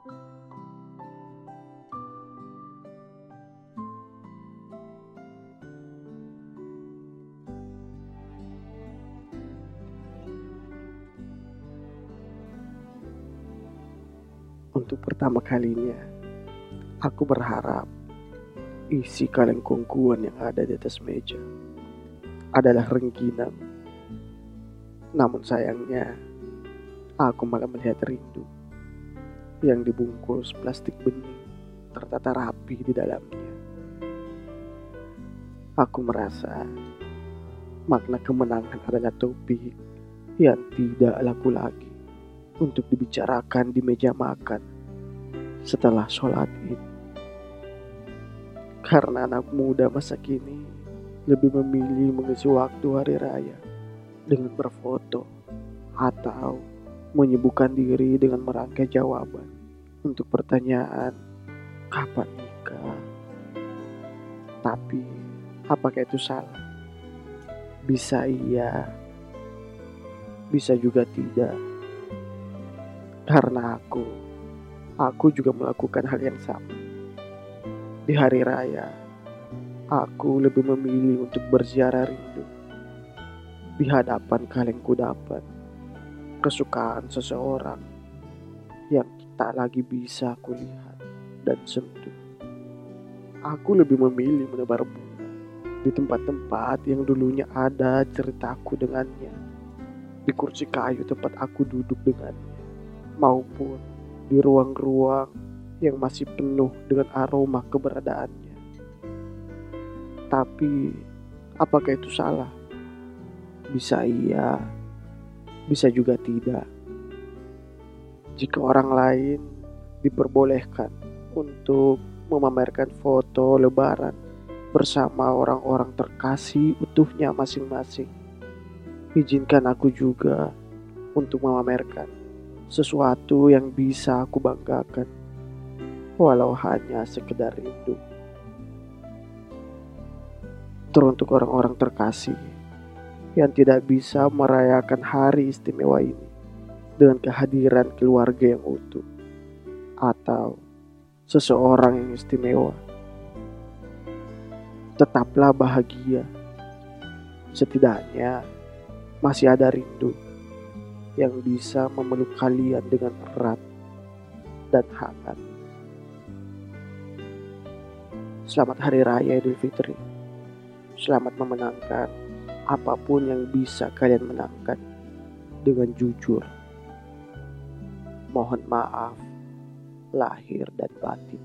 Untuk pertama kalinya, aku berharap isi kaleng kongkuan yang ada di atas meja adalah rengginang. Namun sayangnya, aku malah melihat rindu yang dibungkus plastik bening tertata rapi di dalamnya. Aku merasa makna kemenangan adalah topik yang tidak laku lagi untuk dibicarakan di meja makan setelah sholat id. Karena anak muda masa kini lebih memilih mengisi waktu hari raya dengan berfoto atau menyibukkan diri dengan merangkai jawaban untuk pertanyaan kapan nikah. Tapi apakah itu salah? Bisa iya, bisa juga tidak. Karena aku, aku juga melakukan hal yang sama. Di hari raya, aku lebih memilih untuk berziarah rindu. Di hadapan kalengku dapat kesukaan seseorang yang tak lagi bisa kulihat dan sentuh. Aku lebih memilih menebar bunga di tempat-tempat yang dulunya ada ceritaku dengannya. Di kursi kayu tempat aku duduk dengannya maupun di ruang-ruang yang masih penuh dengan aroma keberadaannya. Tapi, apakah itu salah? Bisa iya, bisa juga tidak. Jika orang lain diperbolehkan untuk memamerkan foto lebaran bersama orang-orang terkasih utuhnya masing-masing, izinkan aku juga untuk memamerkan sesuatu yang bisa aku banggakan, walau hanya sekedar rindu. Teruntuk orang-orang terkasih yang tidak bisa merayakan hari istimewa ini dengan kehadiran keluarga yang utuh atau seseorang yang istimewa. Tetaplah bahagia. Setidaknya masih ada rindu yang bisa memeluk kalian dengan erat dan hangat. Selamat Hari Raya Idul Fitri. Selamat memenangkan apa pun yang bisa kalian menangkan dengan jujur. Mohon maaf lahir dan batin.